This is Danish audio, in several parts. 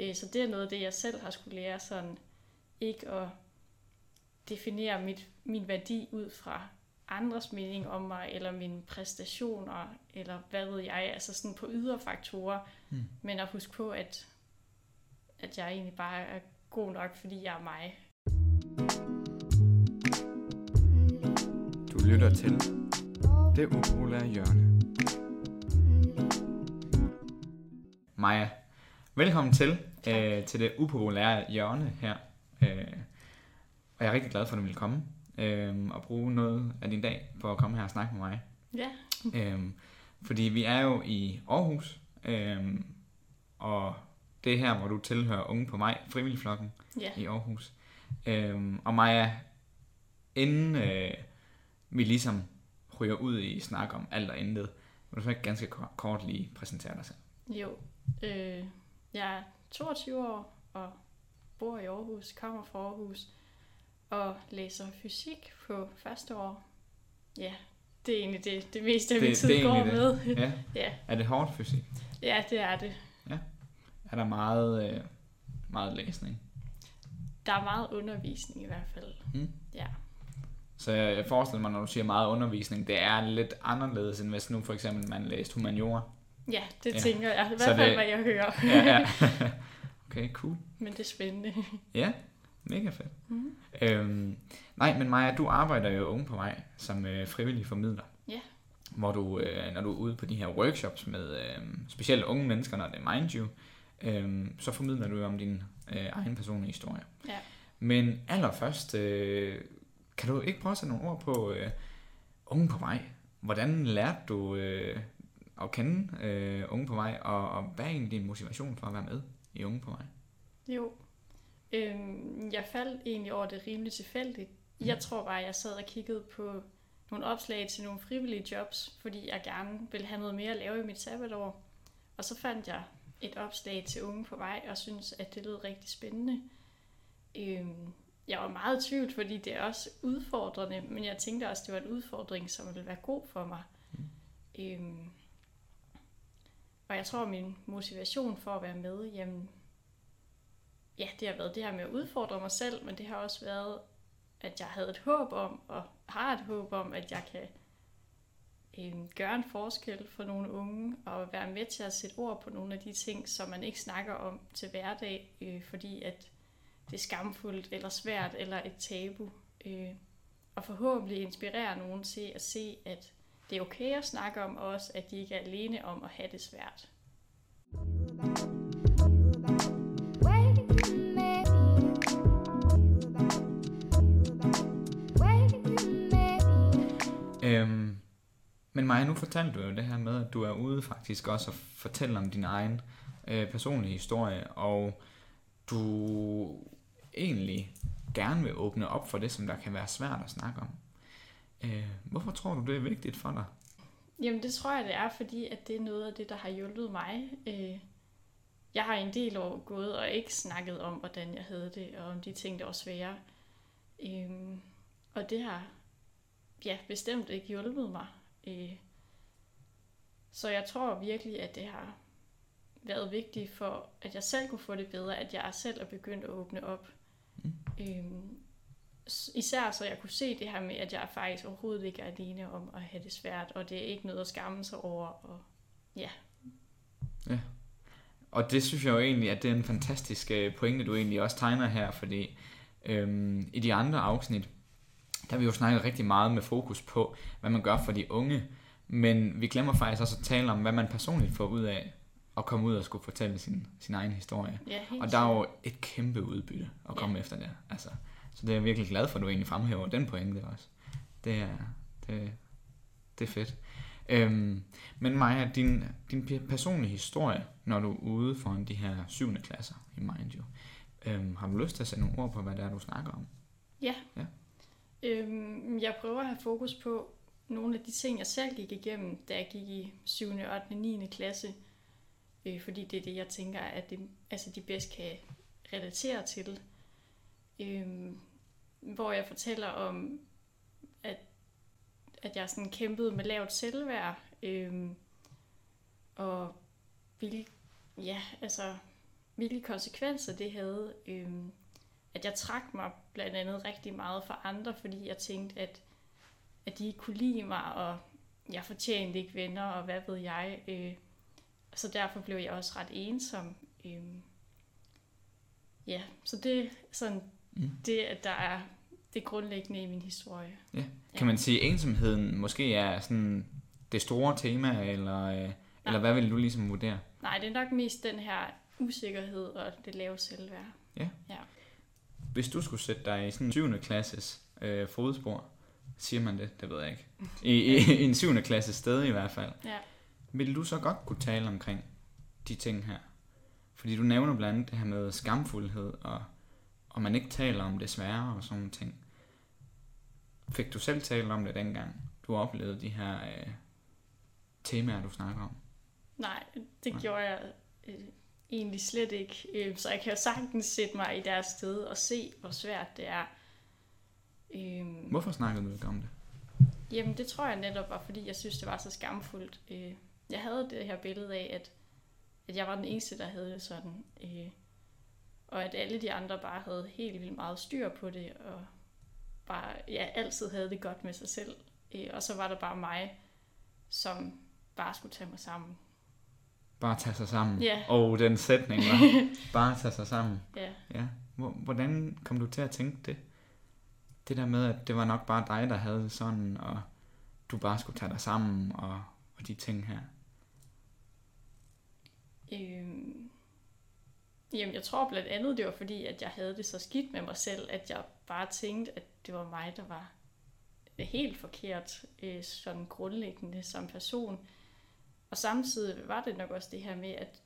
Øh, så det er noget af det, jeg selv har skulle lære, sådan ikke at definere mit, min værdi ud fra andres mening om mig, eller mine præstationer, eller hvad ved jeg, altså sådan på ydre faktorer, Mm. men at huske på, at, at jeg egentlig bare er god nok, fordi jeg er mig. Du lytter til Det Upopulære Hjørne. Maja, velkommen til, øh, til Det Upopulære Hjørne her. Øh, og jeg er rigtig glad for, at du vil komme øh, og bruge noget af din dag på at komme her og snakke med mig. Ja, Øhm, fordi vi er jo i Aarhus, øhm, og det er her, hvor du tilhører Unge på mig, frivilligflokken ja, i Aarhus. Øhm, og Maja, inden øh, vi ligesom ryger ud i snak om alt og intet, vil du så ikke ganske kort, kort lige præsentere dig selv? jo. Øh, jeg er 22 år og bor i Aarhus, kommer fra Aarhus og læser fysik på første år. Ja, det er egentlig det, det meste af Det- min tid det går egentlig med. Ja. ja, Er det hårdt fysik? ja, det er det. Er der meget, øh, meget læsning? Der er meget undervisning i hvert fald. Mm. Ja, Så jeg jeg forestiller mig, når du siger meget undervisning, det er lidt anderledes, end hvis nu for eksempel man læste humaniora. Ja det Ja. tænker jeg. I hvert fald, det- hvad jeg hører. Ja, ja. okay, cool. Men det er spændende. Ja, mega fedt. Mm. Øhm, nej, men Maja, du arbejder jo unge på vej som øh, frivillig formidler. Ja. Hvor du, øh, når du er ude på de her workshops med øh, specielt unge mennesker, når det er Mind You, øh, så formidler du jo om din øh, egen personlige historie. Ja. Men allerførst, øh, kan du ikke prøve at sætte nogle ord på øh, unge på vej? Hvordan lærte du øh, at kende øh, unge på vej, og, og hvad er egentlig din motivation for at være med i unge på vej? Jo. Øhm, jeg faldt egentlig over det rimelig tilfældigt. Jeg tror bare, jeg sad og kiggede på nogle opslag til nogle frivillige jobs, fordi jeg gerne ville have noget mere at lave i mit sabbatår. Og så fandt jeg et opslag til unge på vej, og synes at det lød rigtig spændende. Øhm, jeg var meget i tvivl, fordi det er også udfordrende, men jeg tænkte også, at det var en udfordring, som ville være god for mig. Øhm, og jeg tror, at min motivation for at være med, jamen, ja, det har været det her med at udfordre mig selv, men det har også været, at jeg havde et håb om, og har et håb om, at jeg kan øh, gøre en forskel for nogle unge, og være med til at sætte ord på nogle af de ting, som man ikke snakker om til hverdag, øh, fordi at det er skamfuldt, eller svært, eller et tabu. Øh, og forhåbentlig inspirere nogen til at se, at det er okay at snakke om også, at de ikke er alene om at have det svært. Øhm, men Maja, nu fortalte du jo det her med, at du er ude faktisk også og fortælle om din egen øh, personlige historie, og du egentlig gerne vil åbne op for det, som der kan være svært at snakke om. Øh, hvorfor tror du, det er vigtigt for dig? Jamen det tror jeg, det er, fordi at det er noget af det, der har hjulpet mig. Øh, Jeg har en del år gået og ikke snakket om, hvordan jeg havde det, og om de ting, der var svære. Øhm, Og det har ja, bestemt ikke hjulpet mig. Øh, Så jeg tror virkelig, at det har været vigtigt for, at jeg selv kunne få det bedre, at jeg selv er begyndt at åbne op. Mm. Øhm, s- Især så jeg kunne se det her med, at jeg faktisk overhovedet ikke er alene om at have det svært, og det er ikke noget at skamme sig over. Og Og det synes jeg jo egentlig, at det er en fantastisk øh, pointe, du egentlig også tegner her, fordi øhm, i de andre afsnit, der har vi jo snakket rigtig meget med fokus på, hvad man gør for de unge, men vi glemmer faktisk også at tale om, hvad man personligt får ud af at komme ud og skulle fortælle sin, sin egen historie. ja, Og der er jo et kæmpe udbytte at komme efter det. Altså, så det er jeg virkelig glad for, at du egentlig fremhæver den pointe også. Det er, det, det er fedt. Øhm, men Maja, din, din pe- personlige historie, når du er ude foran de her syvende klasser i Mind You, øhm, har du lyst til at sætte nogle ord på, hvad det er, du snakker om? Ja. Ja. Øhm, jeg prøver at have fokus på nogle af de ting, jeg selv gik igennem, da jeg gik i 7., 8., 9. klasse. Øh, fordi det er det, jeg tænker, at det, altså de bedst kan relatere til. Øhm, hvor jeg fortæller om, at, at jeg sådan kæmpede med lavt selvværd. Øhm, og hvilke, ja, altså, hvilke konsekvenser det havde. Øhm, at jeg trak mig blandt andet rigtig meget for andre, fordi jeg tænkte, at, at de ikke kunne lide mig, og jeg fortjente ikke venner, og hvad ved jeg. Øh, så derfor blev jeg også ret ensom. Øh, ja, så det er sådan mm. det, at der er det grundlæggende i min historie. Ja. Kan man sige, at ensomheden måske er sådan det store tema, eller, øh, eller hvad vil du ligesom vurdere? Nej, det er nok mest den her usikkerhed og det lave selvværd. Ja. ja. Hvis du skulle sætte dig i sådan en 7. klasses øh, fodspor, siger man det? Det ved jeg ikke. I, i, i en 7. klasse sted i hvert fald. Ja. Vil du så godt kunne tale omkring de ting her? Fordi du nævner blandt andet det her med skamfuldhed, og, og man ikke taler om det svære og sådan nogle ting. Fik du selv talt om det dengang, du oplevede de her øh, temaer, du snakker om? Nej, det Nej. gjorde jeg øh, egentlig slet ikke. Øh, så jeg kan jo sagtens sætte mig i deres sted og se, hvor svært det er. Øh, Hvorfor snakkede du ikke om det? Jamen, det tror jeg netop var, fordi jeg synes, det var så skamfuldt. Øh, jeg havde det her billede af, at, at jeg var den eneste, der havde det sådan. Øh, og at alle de andre bare havde helt vildt meget styr på det, og bare ja, altid havde det godt med sig selv. Øh, og så var der bare mig, som bare skulle tage mig sammen. Bare tage sig sammen? Ja. Og den sætning var, bare tage sig sammen. Ja. ja. Hvordan kom du til at tænke det? Det der med, at det var nok bare dig, der havde det sådan, og du bare skulle tage dig sammen, og, og de ting her. Øhm, jamen, jeg tror blandt andet, det var fordi, at jeg havde det så skidt med mig selv, at jeg bare tænkte, at det var mig, der var helt forkert, øh, sådan grundlæggende som person. Og samtidig var det nok også det her med, at,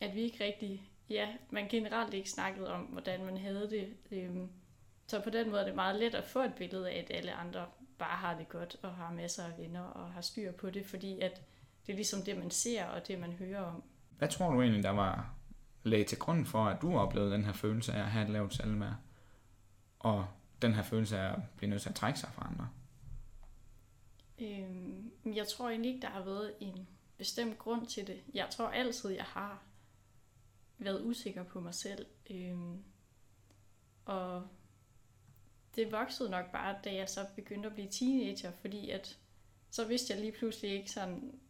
at vi ikke rigtig, ja, man generelt ikke snakkede om, hvordan man havde det. Øh, så på den måde er det meget let at få et billede af, at alle andre bare har det godt og har masser af venner og har styr på det, fordi at det er ligesom det, man ser og det, man hører om. Hvad tror du egentlig, der var lagde til grund for, at du oplevede den her følelse af at have et lavt selvværd? Og den her følelse af at blive nødt til at trække sig fra andre? Øhm, jeg tror egentlig ikke, der har været en bestemt grund til det. Jeg tror altid, jeg har været usikker på mig selv. Øhm, og det voksede nok bare, da jeg så begyndte at blive teenager, fordi at så vidste jeg lige pludselig ikke sådan,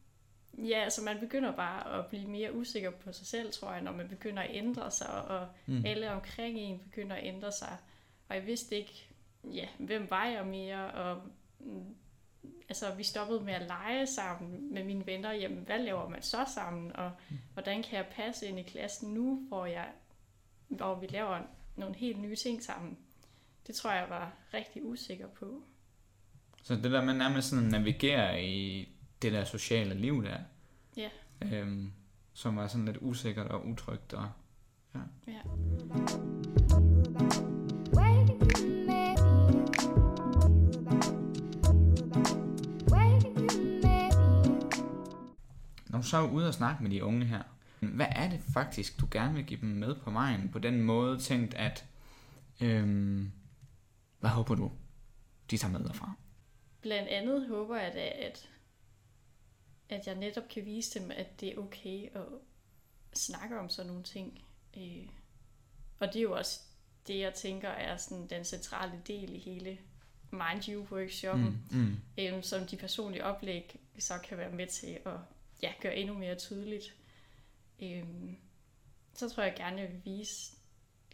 ja, altså man begynder bare at blive mere usikker på sig selv, tror jeg, når man begynder at ændre sig, og mm. alle omkring en begynder at ændre sig. Og jeg vidste ikke, ja, hvem var jeg mere, og mm, altså, vi stoppede med at lege sammen med mine venner. Jamen, hvad laver man så sammen? Og mm. hvordan kan jeg passe ind i klassen nu, hvor, jeg, hvor vi laver nogle helt nye ting sammen? Det tror jeg var rigtig usikker på. Så det der med nærmest sådan at navigere i det der sociale liv der, ja. øhm, som var sådan lidt usikkert og utrygt. Og, ja. ja. Når du så er ude og snakke med de unge her, hvad er det faktisk, du gerne vil give dem med på vejen? På den måde tænkt, at øhm, hvad håber du, de tager med derfra? Blandt andet håber jeg da, at, at jeg netop kan vise dem, at det er okay at snakke om sådan nogle ting. Øh, og det er jo også det, jeg tænker er sådan den centrale del i hele Mind You workshoppen, mm, mm. Øh, som de personlige oplæg så kan være med til at ja, gøre endnu mere tydeligt. Øh, så tror jeg gerne, at jeg vil vise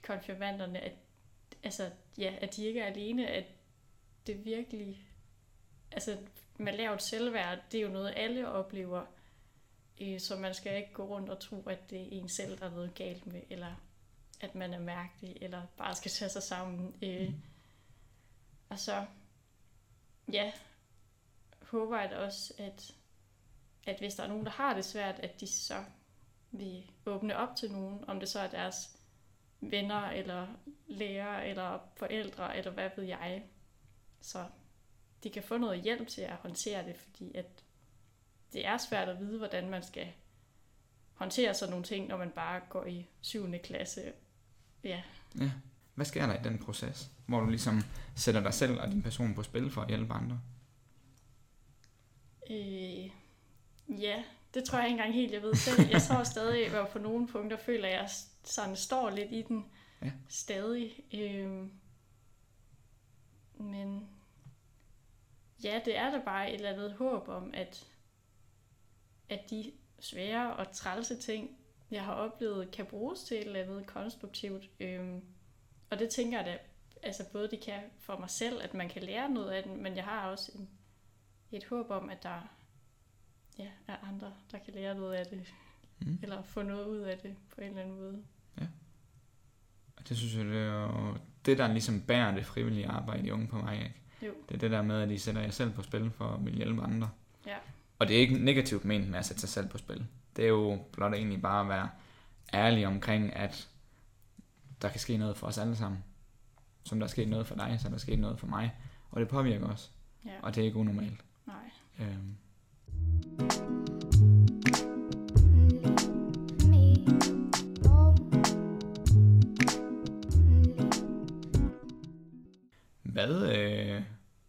konfirmanderne, at altså, ja, at de ikke er alene, at det virkelig, altså med lavt selvværd, det er jo noget, alle oplever, øh, så man skal ikke gå rundt og tro, at det er en selv, der er noget galt med, eller at man er mærkelig, eller bare skal tage sig sammen. Øh. Mm. Og så, ja, håber jeg også, at, at hvis der er nogen, der har det svært, at de så vil åbne op til nogen, om det så er deres venner, eller lærer, eller forældre, eller hvad ved jeg. Så de kan få noget hjælp til at håndtere det, fordi at det er svært at vide, hvordan man skal håndtere sådan nogle ting, når man bare går i 7. klasse. Ja. ja. Hvad sker der i den proces, hvor du ligesom sætter dig selv og din person på spil for at hjælpe andre? Øh, ja, det tror jeg ikke engang helt, jeg ved selv. Jeg tror stadig, at på nogle punkter føler jeg sådan står lidt i den Ja. stadig. Øhm, men ja, det er da bare et eller andet håb om, at, at de svære og trælse ting, jeg har oplevet, kan bruges til et eller andet konstruktivt. Øhm, og det tænker jeg da, altså både de kan for mig selv, at man kan lære noget af den, men jeg har også en, et håb om, at der ja, er andre, der kan lære noget af det, Mm. eller få noget ud af det på en eller anden måde. Og det synes jeg, det er jo det, der ligesom bærer det frivillige arbejde i Unge på mig, ikke? Jo. Det er det der med, at I sætter jer selv på spil for at ville hjælpe andre. Ja. Og det er ikke negativt ment med at sætte sig selv på spil. Det er jo blot egentlig bare at være ærlig omkring, at der kan ske noget for os alle sammen. Som der er sket noget for dig, så er der sket noget for mig. Og det påvirker os. Ja, Og det er ikke unormalt. nej. Øhm, hvad, øh,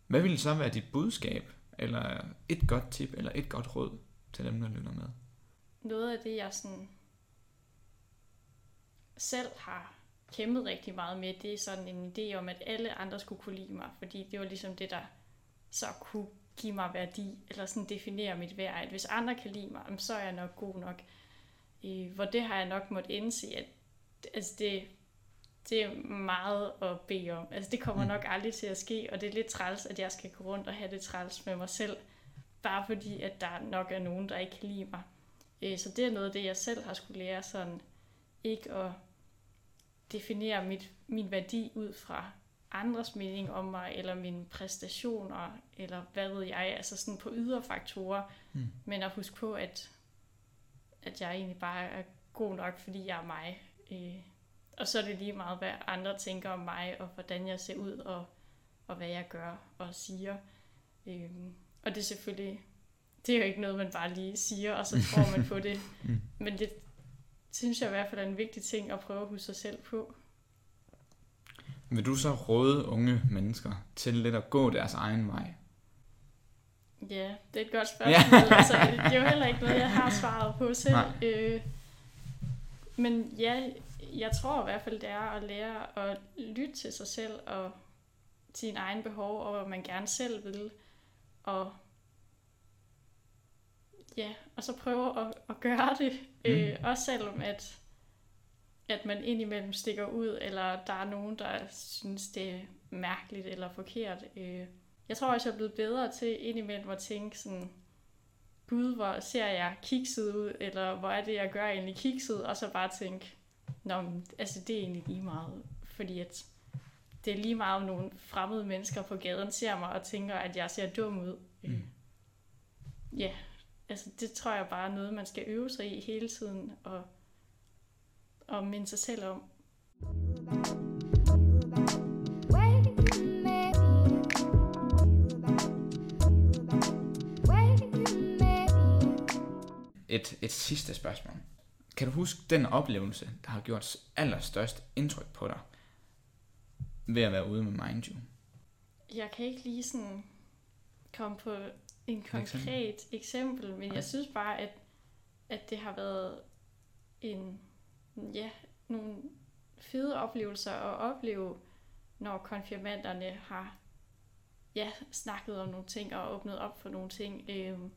hvad ville så være dit budskab? Eller et godt tip, eller et godt råd til dem, der lytter med? Noget af det, jeg sådan selv har kæmpet rigtig meget med, det er sådan en idé om, at alle andre skulle kunne lide mig, fordi det var ligesom det, der så kunne give mig værdi, eller sådan definere mit værd, at hvis andre kan lide mig, så er jeg nok god nok. Øh, hvor det har jeg nok måtte indse, at altså det, det er meget at bede om. Altså det kommer Mm. nok aldrig til at ske, og det er lidt træls, at jeg skal gå rundt og have det træls med mig selv, bare fordi, at der nok er nogen, der ikke kan lide mig. Øh, Så det er noget af det, jeg selv har skulle lære, sådan ikke at definere mit, min værdi ud fra andres mening om mig, eller mine præstationer, eller hvad ved jeg, altså sådan på ydre faktorer, Mm. men at huske på, at, at jeg egentlig bare er god nok, fordi jeg er mig. Øh, og så er det lige meget, hvad andre tænker om mig, og hvordan jeg ser ud, og, og hvad jeg gør og siger. Øh, og det er selvfølgelig, det er jo ikke noget, man bare lige siger, og så tror man på det. Mm. Men det synes jeg i hvert fald er en vigtig ting at prøve at huske sig selv på. Vil du så råde unge mennesker til lidt at gå deres egen vej? Ja, det er et godt spørgsmål. Ja. altså, det er jo heller ikke noget, jeg har svaret på selv. Nej. Øh, men ja, jeg tror i hvert fald, det er at lære at lytte til sig selv og sine egne behov, og hvad man gerne selv vil. Og ja, og så prøve at, at gøre det. Mm. Øh, også selvom at, at man indimellem stikker ud, eller der er nogen, der synes, det er mærkeligt eller forkert. Øh, jeg tror også, jeg er blevet bedre til indimellem at tænke sådan, gud, hvor ser jeg kikset ud, eller hvor er det, jeg gør egentlig kikset, og så bare tænke, Nå, men, altså det er egentlig lige meget, fordi at det er lige meget, om nogle fremmede mennesker på gaden ser mig og tænker, at jeg ser dum ud. Mm. Ja, altså det tror jeg bare er noget, man skal øve sig i hele tiden, og, og minde sig selv om. Et, et sidste spørgsmål. Kan du huske den oplevelse, der har gjort allerstørst indtryk på dig, ved at være ude med Mind You? Jeg kan ikke lige sådan komme på en konkret eksempel? eksempel, men Nej. jeg synes bare, at, at det har været en, ja, nogle fede oplevelser at opleve, når konfirmanderne har ja, snakket om nogle ting og åbnet op for nogle ting, øhm,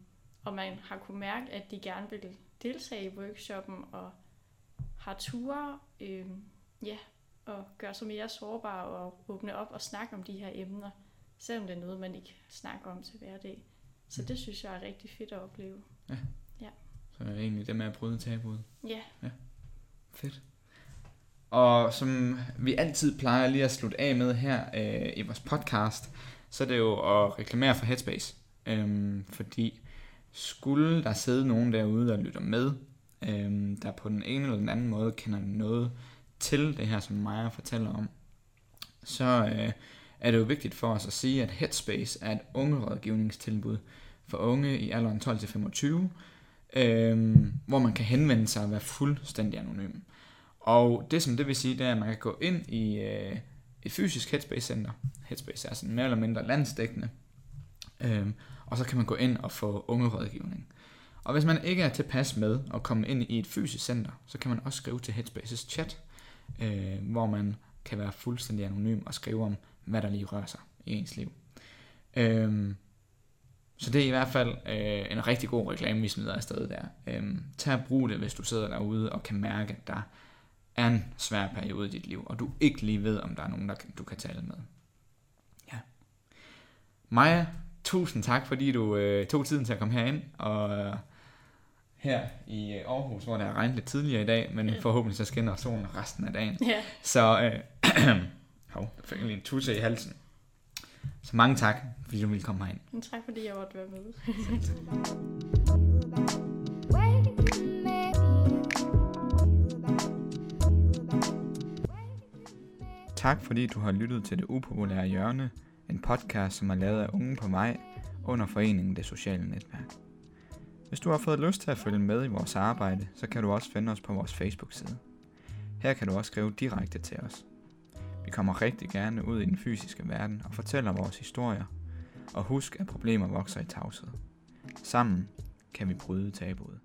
og man har kunne mærke, at de gerne vil deltage i workshoppen og har ture, øhm, ja, og gøre sig mere sårbare og åbne op og snakke om de her emner, selvom det er noget, man ikke snakker om til hverdag. Så det synes jeg er rigtig fedt at opleve. Så er det egentlig det med at bryde tabuet. Ja, Fedt. Og som vi altid plejer lige at slutte af med her øh, i vores podcast, så er det jo at reklamere for Headspace. Øhm, fordi skulle der sidde nogen derude, der lytter med, øh, der på den ene eller den anden måde kender noget til det her, som Maja fortæller om, så øh, er det jo vigtigt for os at sige, at Headspace er et ungerådgivningstilbud for unge i alderen 12-25, øh, hvor man kan henvende sig og være fuldstændig anonym. Og det som det vil sige, det er, at man kan gå ind i øh, et fysisk Headspace Center. Headspace er sådan mere eller mindre landsdækkende. Øhm, og så kan man gå ind og få ungerådgivning. Og hvis man ikke er tilpas med at komme ind i et fysisk center, så kan man også skrive til Headspaces chat, øh, hvor man kan være fuldstændig anonym og skrive om, hvad der lige rører sig i ens liv. Øh, så det er i hvert fald øh, en rigtig god reklame, vi smider afsted der. Øh, tag og brug det, hvis du sidder derude og kan mærke, at der er en svær periode i dit liv, og du ikke lige ved, om der er nogen, der du kan tale med. Ja. Maja, tusind tak, fordi du øh, tog tiden til at komme herind, og øh, her i øh, Aarhus, hvor det er regnet lidt tidligere i dag, men ja. forhåbentlig så skinner solen resten af dagen. Ja. Så, øh, hov, der fik jeg lige en tusse i halsen. Så mange tak, fordi du ville komme herind. Men tak fordi jeg måtte være med. Tak fordi du har lyttet til Det Upopulære Hjørne, en podcast, som er lavet af Unge på Vej under foreningen Det Sociale Netværk. Hvis du har fået lyst til at følge med i vores arbejde, så kan du også finde os på vores Facebook-side. Her kan du også skrive direkte til os. Vi kommer rigtig gerne ud i den fysiske verden og fortæller vores historier. Og husk, at problemer vokser i tavshed. Sammen kan vi bryde tabuet.